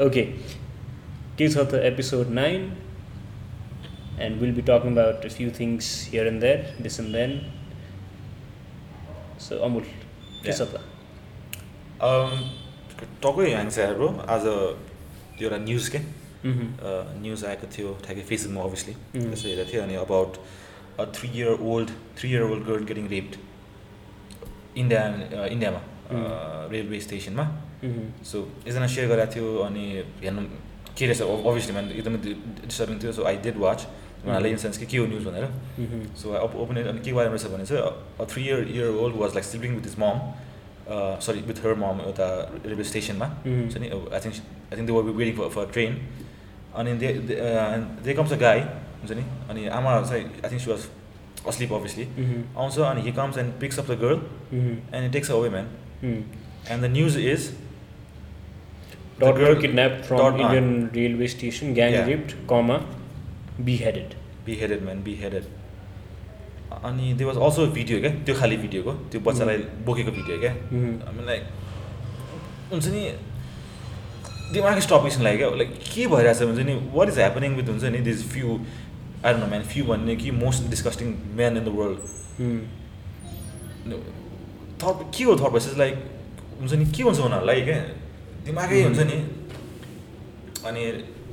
Okay, this is the episode 9, and we'll be talking about a few things here and there, this and then. So, Amul, के छ त टक्कै ह्याङ्स आयो bro आज त्यो एउटा न्युज के Mhm. न्युज आएको थियो ठ्याक्कै फेसबुकमा अभियसली Mhm. त्यसो हेरेको थियो अनि about a three year old three year old girl getting raped India इन्डियामा रेलवे स्टेसनमा Mhm. सो एकजना सेयर गरेको थियो अनि हेर्नु के रहेछ अभियसली मैले एकदमै डिस्टर्बिङ थियो सो आई डिड वाच उनीहरूलाई इन सेन्स कि के हो न्युज भनेर. सो ओपन अनि के बारेमा रहेछ भने चाहिँ a three year year old was like sleeping with is mom sorry with her mom एउटा रेलवे स्टेसनमा. छ नि I think I think they were be waiting for for train अनि they they comes a guy हुन्छ नि अनि आमा चाहिँ I think she was asleep obviously. आउँछ अनि he comes and picks up the girl. And takes away man. And the news is Daughter kidnapped from daughter- Indian railway station, gang Yeah. raped, comma, beheaded. Beheaded man beheaded अनि they was also video क्या त्यो खालि भिडियोको त्यो बच्चालाई बोकेको video क्या. हामी like हुन्छ नि दिमागै स्टपिङ लाग्यो क्या? लाइक के भइरहेछ हुन्छ नि वाट इज ह्यापनिङ विथ हुन्छ नि this few don't know man few भन्ने कि most disgusting man in the world. Thought के हो थट भइसकेपछि लाइक हुन्छ नि के हुन्छ उनीहरूलाई क्या दिमागै हुन्छ नि। अनि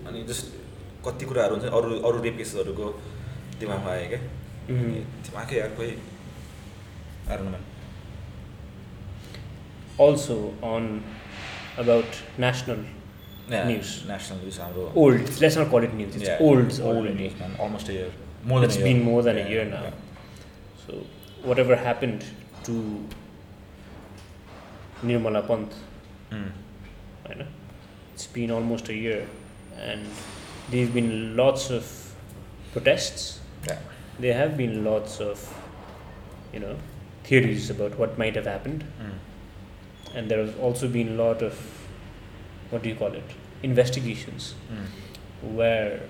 अनि जति कुराहरू हुन्छ अरू अरू रेपिसहरूको दिमागमा आयो क्या। दिमागै अर्कै हेर्नुमा also on about national news national news हाम्रो ओल्ड नेसनल क्वालिट न्युज नि old old इन्डियनमा almost year more than been more than year न so what ever happened to Nirmala Panta I know, it's been almost a year, and there've been lots of protests. Yeah. There have been lots of, you know, theories about what might have happened, Mm. and there has also been a lot of, what do you call it, investigations Mm. where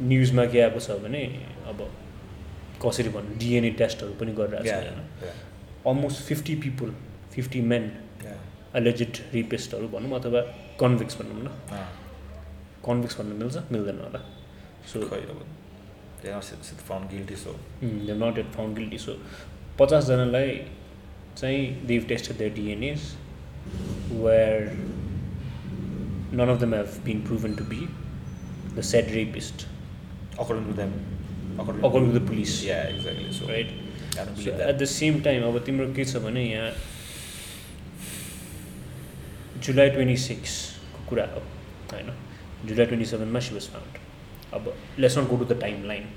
न्युजमा के आएको छ भने अब कसरी भन्नु DNA टेस्टहरू पनि गरिरहेको छ Yeah, होइन yeah, almost fifty people fifty men yeah. alleged रिपेस्टहरू भनौँ अथवा कन्भिक्स भनौँ न। कन्भिक्स भन्नु मिल्छ? मिल्दैन होला। So they not at found guilty so पचासजनालाई चाहिँ they've tested their DNAs were none of them have been proven to be the said rapist to them. According according to the police right I don't so believe at the same time अब तिम्रो के छ भने यहाँ जुलाई twenty सिक्सको कुरा हो होइन July twenty सेभेनमा सी वाज फाउन्ड अब let's not go to the timeline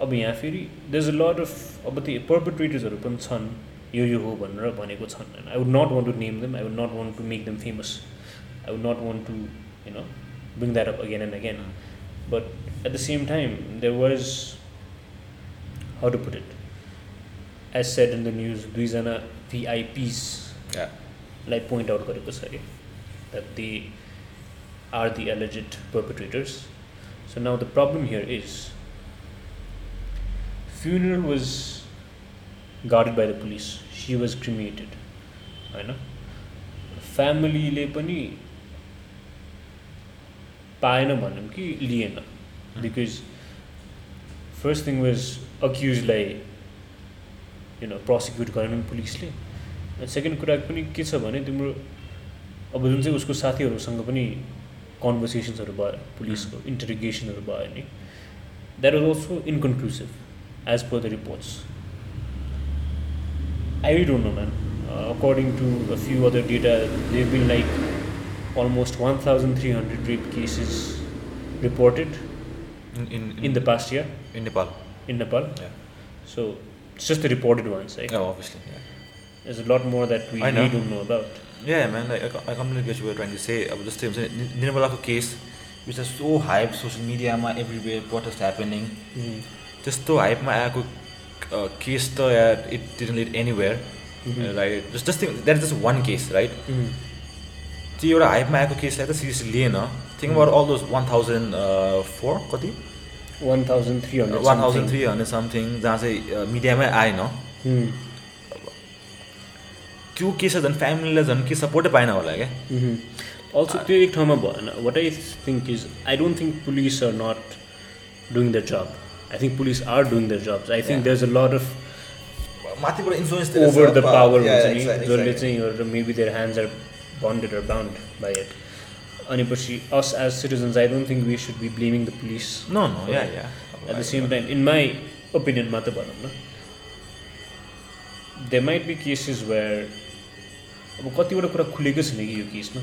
अब यहाँ फेरि there is a lot of अब त्यो पर्पट्रेटर्सहरू पनि छन् यो यो हो भनेर भनेको छन् होइन I would not want to name them I would not want to make them famous I would not want to you know bring that up again and again but at the same time there was how to put it as said in the news दुईजना भिआइपिसलाई yeah point out गरेको छ अरे that they are the alleged perpetrators so now the problem here is funeral was guarded by the police. She was cremated. होइन फ्यामिलीले पनि पाएन भनौँ कि लिएन बिकज फर्स्ट थिङ वाज अक्युजलाई यु नो प्रोसिक्युट गरेन पुलिसले अनि सेकेन्ड कुरा पनि के छ भने तिम्रो अब जुन चाहिँ उसको साथीहरूसँग पनि कन्भर्सेसन्सहरू भयो पुलिसको इन्टरिगेसनहरू भयो नि that was also inconclusive as per the reports. I really don't know, man. Uh, according to a few other data, there have been like almost 1,300 rape cases reported in in in the past year in Nepal in Nepal. yeah So it's just the reported ones. Right? yeah obviously yeah There's a lot more that we really don't know about. Yeah, man, like, I, I completely get what you're trying to say. अब जस्तै हुन्छ निर्मलाको case which is so hype social मिडियामा everywhere protest happening Mhm. त्यस्तो हाइपमा आएको case त it didn't lead anywhere. Right just just that is just one case right. त्यो एउटा हाइपमा आएको केसलाई त seriously lien think about all those one thousand four कति 1,300. One thousand something. Three hundred something जहाँ चाहिँ मिडियामै आएन त्यो केसलाई झन् फ्यामिलीलाई झन् के सपोर्टै पाएन होला क्या. अल्सो त्यो एक ठाउँमा भएन। What I think is I don't think police are not doing the job I think police are doing the jobs I think there is a lot of माथिबाट इन्फ्लुएन्स ओभर द पावर हुन्छ नि। जसले चाहिँ maybe their hands are bonded are bound by it अनि पछि us as citizens I don't think we should be blaming the police no no at the same time in my ओपिनियनमा त भनौँ न they might be cases where अब कतिवटा कुरा खुलेकै छैन कि यो केसमा?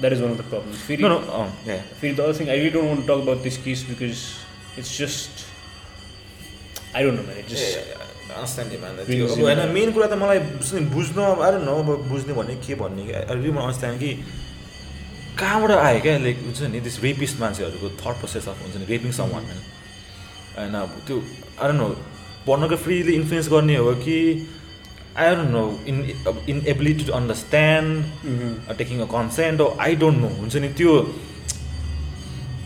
That is one of the problem फेरि नो नो या फेरि the other thing I don't want talk about this case because it's just I don't know just होइन मेन कुरा त मलाई बुझ्ने- आएर न अब बुझ्ने भन्ने के भन्ने? कि रिली मलाई अन्डरस्ट्यान्ड कि कहाँबाट आयो क्या? लाइक हुन्छ नि दिस रेपिस्ट मान्छेहरूको थट प्रोसेस अफ हुन्छ नि रेपिङ सम होइन अब त्यो आएर न पढ्नको फ्रीली इन्फ्लुएन्स गर्ने हो कि आई डोन्ट नो इन अब in ability to understand taking a consent I don't know हुन्छ नि त्यो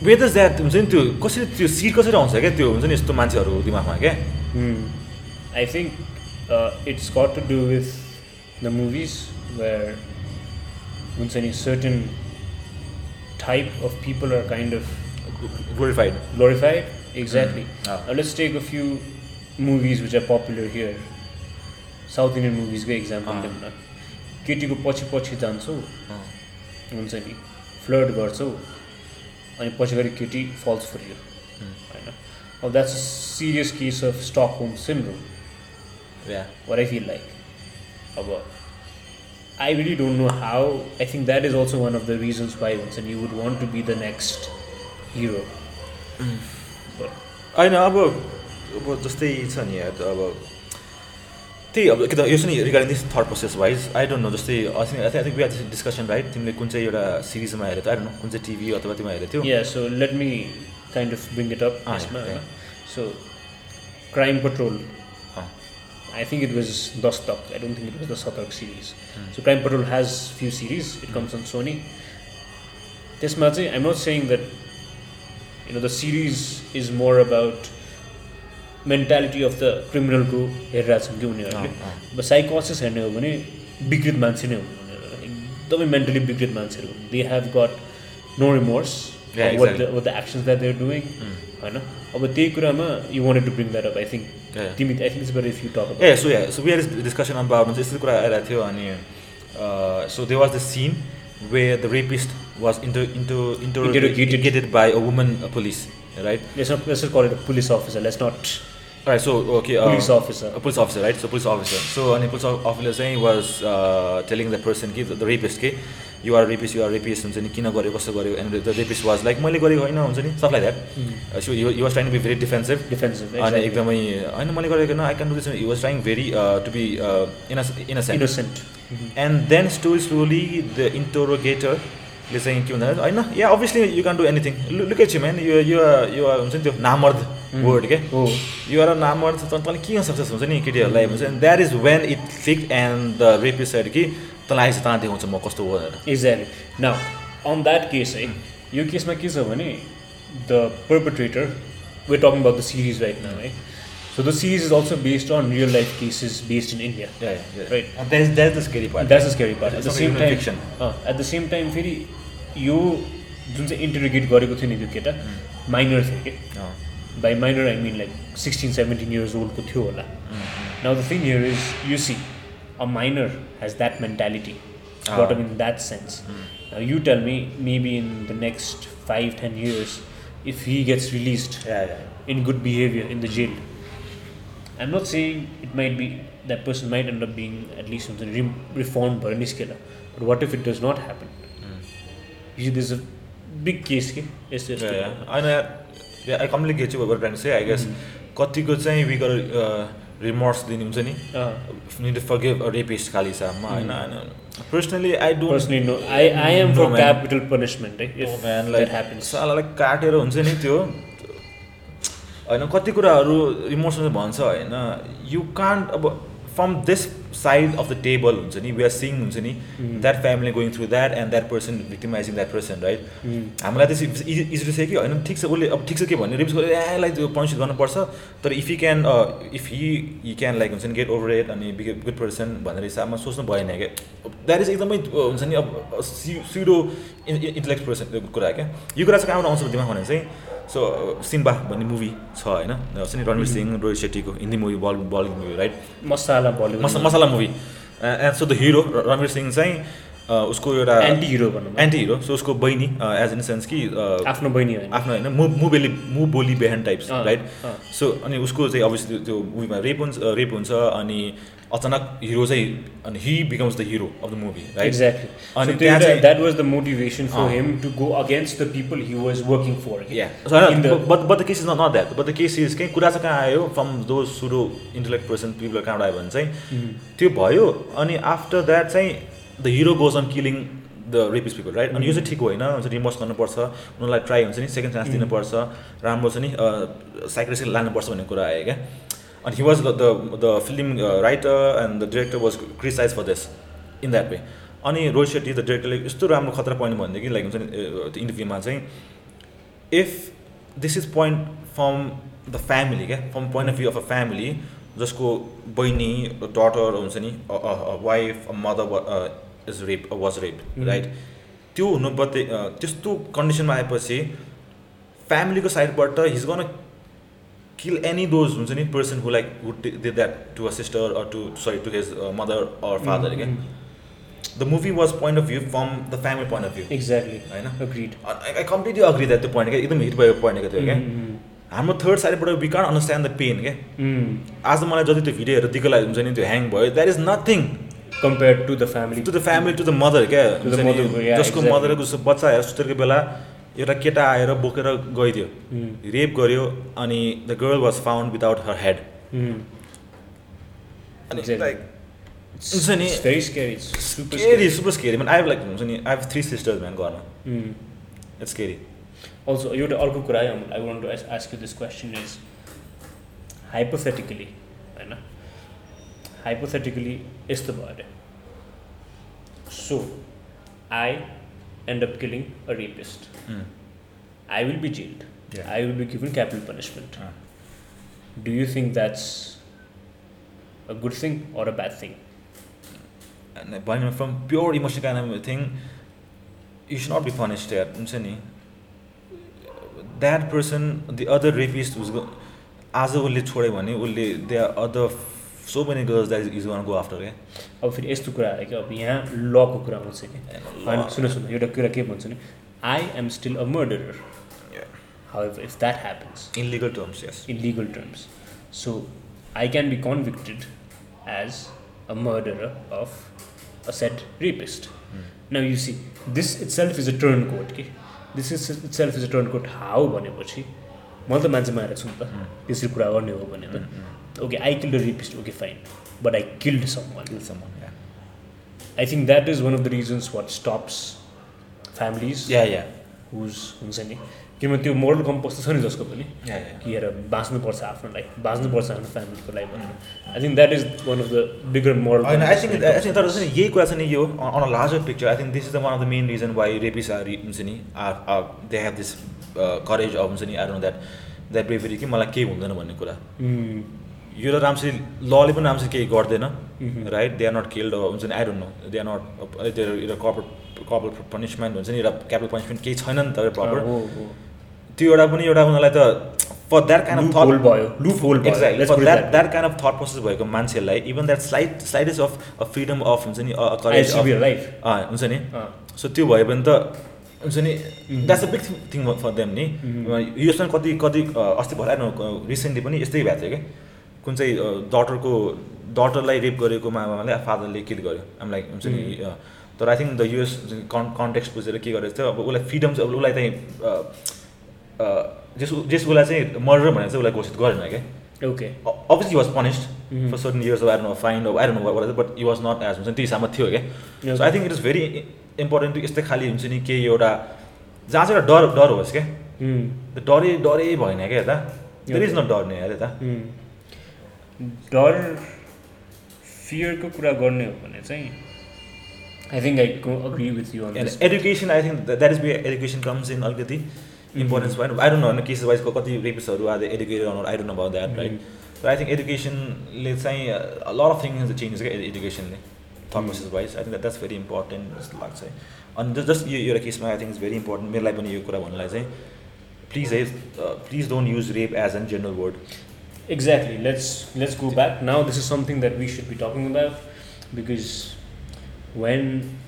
वेदर द्याट हुन्छ नि त्यो कसरी त्यो सिट कसरी आउँछ क्या त्यो हुन्छ नि यस्तो मान्छेहरूको दिमागमा क्या I think uh, it's got to do with the movies where once any certain type of people are kind of glorified glorified. Exactly. Mm. Ah. Now let's take a few movies which are popular here. South Indian movies को example Ah. लिउँ न केटीको पछि पछि जान्छौ हुन्छ नि flood गर्छौ अनि पछि गएर केटी फल्स फर यु होइन अब that's a serious case of Stockholm syndrome yeah I feel like. About I really don't know how. I think that is also one of the reasons why once and you would want to be the next hero. But होइन अब अब जस्तै छ नि अब त्यही अब एकदम यसरी regarding this third process wise I don't know जस्तै I think I I think we discussion right तिमीले कुन चाहिँ एउटा सिरिजमा हेरेको त नो कुन चाहिँ टिभी अथवा तिमी हेरेको थियो? या so let me kind of bring it up आर्समा so Crime Patrol I think it was Dastak I don't think it was the Satark series so Crime Patrol has few series it comes on Sony त्यसमा चाहिँ I am not saying that you know the series is more about mentality of the क्रिमिनलको हेरिरहेछन् कि उनीहरूले अब साइकोसिस हेर्ने हो भने विकृत मान्छे नै हुन् उनीहरू एकदमै मेन्टली विकृत मान्छेहरू हुन् they have got no remorse. The the actions that they're doing. होइन अब त्यही कुरामा you wanted to bring that up I think. तिमी I think it's better if you talk a so so we are discussion about हुन्छ यस्तो कुरा आइरहेको थियो अनि so they was the scene way the rapist was into into Interrogated. Interrogated by a woman police right let's not let's call it a police officer let's not right so okay police officer police officer right so police officer so अनि police officer चाहिँ was telling the person कि the rapist के you're rapist you're rapist हुन्छ नि किन गर्यो कसो गर्यो and the rapist was like मैले गरेको होइन हुन्छ नि सब like that so you was trying be very defensive defensive अनि एकदमै होइन मैले गरेको I can do this you was trying very to be in innocent innocent and then story slowly the इन्टोरोगेटरले चाहिँ के भन्दा होइन या obviously you can do anything look man यो यो यो हुन्छ नि त्यो नामर्द वर्ड के हो यो एउटा नामर्द त तँलाई के सक्सेस हुन्छ नि केटीहरूलाई हुन्छ and that is when it click and the rapist side कि तँलाई आएपछि तँ देखाउँछ म कस्तो हो भनेर exactly now on that case है यो केसमा के छ भने the perpetrator we talking about the series right now है so the series is also based on real life cases based in India Right. That is that is the scary part that's a scary part at the It's same not time even fiction. At the same time फेरि यो जुन चाहिँ इन्टरग्रेट गरेको थियो नि त्यो केटा minor थियो कि by minor I mean like sixteen seventeen years ओल्डको थियो होला now the thing here is you see a minor has that mentality Ah. brought up in that sense. Now you tell me, maybe in the next five, ten years, if he gets released in good behavior in not saying it might be that person might end up being at least something re- reformed by niskela. But what if it does not happen? You see, there's a big case here. Yes, yes. होइन I complete get trying say I guess कतिको चाहिँ we गर remorse दिने हुन्छ नि Uh, need forgive rapist खालि हिसाबमा होइन होइन personally I don't personally, no. I, I am No, for man. capital punishment eh, if man that happens. सालालाई काटेर हुन्छ नि त्यो होइन कति कुराहरू इमोसनल भन्छ होइन यु कान्ट अब from this side of the table हुन्छ नि वी आर सिङ हुन्छ नि. That family going through that and that person victimising that person right. हामीलाई त्यसै इजी से कि होइन ठिक छ उसले अब ठिक छ के भन्ने रिप्स यसलाई त्यो पनिस गर्नुपर्छ तर if you can if he you can like हुन्छ नि गेट ओभर इट अनि गुड पर्सन भनेर हिसाबमा सोच्नु भएन क्या द्याट इज एकदमै हुन्छ नि अब सिडो इन्टेलेक्ट पर्सन कुरा क्या? यो कुरा चाहिँ कहाँबाट आउँछ दिमाग भने चाहिँ सो सिम्बा भन्ने मुभी छ होइन? नि रणवीर सिंह रोहित शेट्टीको हिन्दी मुभी बल Bollywood movie right masala Bollywood मस masala movie and so the hero Ranveer Singh चाहिँ uh, उसको एउटा एन्टी हिरो भनौँ न। एन्टी हिरो सो उसको बहिनी एज इन सेन्स कि uh, आफ्नो बहिनी आफ्नो होइन मु मुबेली मु बोली बेहान टाइप्स राइट। सो अनि उसको चाहिँ अभियसली त्यो मुभीमा रेप हुन्छ रेप हुन्छ अनि अचानक हिरो चाहिँ अनि he becomes the hero of the movie right exactly अनि त्यहाँ चाहिँ- that was the motivation for. Him to go against the people he was working for but but the case is not that but the case is कहीँ कुरा चाहिँ कहाँ आयो? From दो sudo intellect person people कहाँबाट आयो भने चाहिँ त्यो भयो अनि आफ्टर द्याट चाहिँ the hero goes on killing the rapist people right अनि यो चाहिँ ठिक होइन हुन्छ रिमोर्स गर्नुपर्छ उनीहरूलाई ट्राई हुन्छ नि सेकेन्ड चान्स दिनुपर्छ राम्रो छ नि साइक्रेसिक लानुपर्छ भन्ने कुरा आयो क्या। अनि he was the the film writer and the director was criticize for this in that way अनि रोहित शेट्टी द डिरेक्टरले यस्तो राम्रो खतरा पोइन्ट भनेदेखि लाइक हुन्छ नि त्यो इन्टरभ्यूमा चाहिँ if this is point from the family क्या from point of view of a family जसको बहिनी डटर हुन्छ नि wife mother is rape was rape. Right त्यो हुनु अ, त्यस्तो कन्डिसनमा आएपछि फ्यामिलीको साइडबाट his gun kill any those हुन्छ नि person who like who did that to a sister or to sorry to his mother or father क्या the movie was point of view from the family point of view exactly होइन agreed I completely agree that त्यो point क्या एकदम hit भएको point त्यो क्या हाम्रो third साइडबाट वी कान अन्डरस्ट्यान्ड द पेन क्या आज मलाई जति त्यो भिडियो हेरेर दिक्क लाग्यो हुन्छ नि त्यो ह्याङ भयो that is nothing compare to the family to the family to the mother क्या जसको. मदरको बच्चा सुतेको बेला एउटा केटा आएर बोकेर गइदियो। रेप गर्यो अनि the girl was found without her head अनि. लाइक हुन्छ नि। Very scary super scary super scary man I like हुन्छ नि I have three sisters man घरमा इट्स स्केरी अल्सो एउटा अर्को कुरा है I want to ask you this question is hypothetically होइन? हाइपोथेटिकली यस्तो भयो अरे। So I End up killing a rapist I will be jailed. Yeah. I will be given capital punishment. Ah. Do you think that's a good thing or a bad thing? And भने from pure emotion kind of thing you should not be punished यार हुन्छ नि that person the other rapist उसको आज उसले छोड्यो भने उसले they are other So many girls that is one go after क्या अब फेरि यस्तो कुरा आयो कि अब यहाँ लको कुरा आउँछ कि होइन सुन सुन एउटा कुरा के भन्छु नि I am still a murderer However, if that happens in legal terms yes in legal terms, so I can be convicted as a murderer of a said rapist. Now you see, this itself is a turncoat. Okay? This is itself is a turncoat. How भनेपछि मैले त मान्छे मारेको छु नि त। त्यसरी कुरा गर्ने हो भने त। Okay I killed rapist okay fine but I killed someone I think that is one of the reasons what stops families yeah yeah whose हुन्छ नि किनभने त्यो मोरल कम्पोज त छ नि जसको पनि कि हेर बाँच्नुपर्छ आफ्नो लाइफ बाँच्नुपर्छ आफ्नो फ्यामिलीको लाइफ भनेर। I think that is one of the bigger moral होइन आई थिङ्क आई थिङ्क तर चाहिँ यही कुरा चाहिँ नि यो on a larger picture I think this is the one of the main reason why rapist are हुन्छ नि are they have this courage of हुन्छ नि I know that that bravery कि मलाई केही हुँदैन भन्ने कुरा। यो त राम्ररी लले पनि राम्ररी केही गर्दैन right they are not killed हुन्छ नि I don't know they are not एउटा कर्पोरेट कर्पोरेट पनिसमेन्ट हुन्छ नि एउटा क्यापिटल पनिसमेन्ट केही छैन नि त प्रपर त्यो एउटा पनि एउटा उनीहरूलाई त for that kind of thought भयो। Whole exactly for put it that that kind of thought process भएको मान्छेहरूलाई even that slight slightest of freedom of हुन्छ नि करेज your life. हुन्छ नि? सो त्यो भयो भने त हुन्छ नि that's a big thing for them नि युएसमा कति कति अ, अस्ति भएर रिसेन्टली पनि यस्तै भएको थियो क्या। कुन चाहिँ डटरको डटरलाई रेप गरेको मामाले फादरले किल गर्यो। लाइक हुन्छ नि अ, तर I think the US con context बुझेर के गरेको थियो अब उसलाई फ्रिडम चाहिँ अब उसलाई चाहिँ जस जस उसलाई चाहिँ मर्डर भनेर चाहिँ उसलाई घोषित गरेन क्या। Okay obviously was punished for certain years I know fine I know what but you was not as हुन्छ नि त्यो हिसाबमा थियो क्या so I think it is very important यस्तै खालि हुन्छ नि केही एउटा जहाँ चाहिँ एउटा डर डर होस् क्या? त्यो डरै डरै भएन क्या यता? देयर इज नट डर नै यार यता। डर फियरको कुरा गर्ने हो भने चाहिँ I think I agree with you and education I think that is where education comes in अलिकति इम्पोर्टेन्स भयो आई डोन्ट नो होइन केसेस वाइजको कति रेपिसहरू आज educated honour I don't know about that right तर आई थिङ्क एडुकेसनले चाहिँ लट अफ थिङ्स चेन्जेस क्या एडुकेसनले thought process wise I think that's very important जस्तो लाग्छ है अनि जस्ट जस्ट यो एउटा केसमा I think it's very important मेरो लागि पनि यो कुरा भन्नुलाई चाहिँ प्लिज है please don't use rape as an general word Exactly. Let's let's go back. Now this is something that we should be talking about because when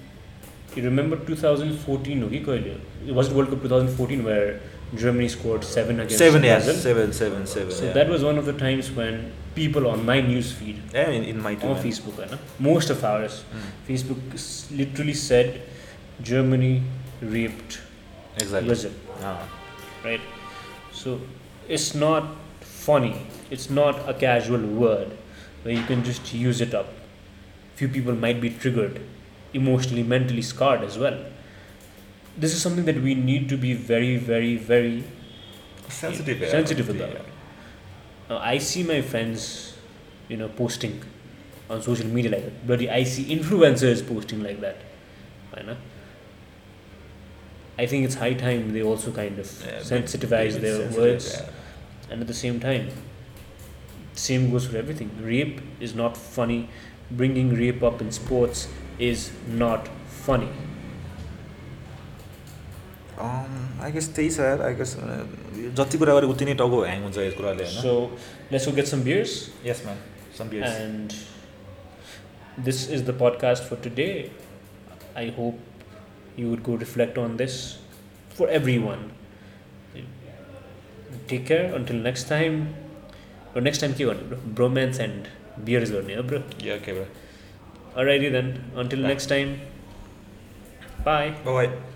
you remember 2014 okay, Koile, it was World Cup 2014 where Germany scored seven against seven yes seven seven seven So yeah. that was one of the times when people on my news feed yeah, in, in my on man. Facebook, ना, most of ours, Mm. Facebook literally said Germany raped exactly Brazil. Ah. right? So it's not funny. It's not a casual word where you can just use it up. Few people might be triggered, emotionally, mentally scarred as well. This is something that we need to be very, very, very sensitive yeah. sensitive Yeah. about. Now, I see my friends, you know, posting on social media like that. Bloody, I see influencers posting like that. I know. I think it's high time they also kind of Yeah, sensitivize their sensitive, words, yeah. and at the same time, same goes for everything. Rape is not funny. Bringing rape up in sports is not funny. I guess त्यही छ यार I guess जति कुरा गरेँ उति नै टाउको hang हुन्छ यस कुराले होइन So let's go get some beers. Yes ma'am some beers And this is the podcast for today. I hope you would go reflect on this for everyone. Take care until next time. Or next time, के गर्नु bro? Bromance and beers गर्ने हो bro. या के Alrighty then. Until Bye. next time. Bye. Bye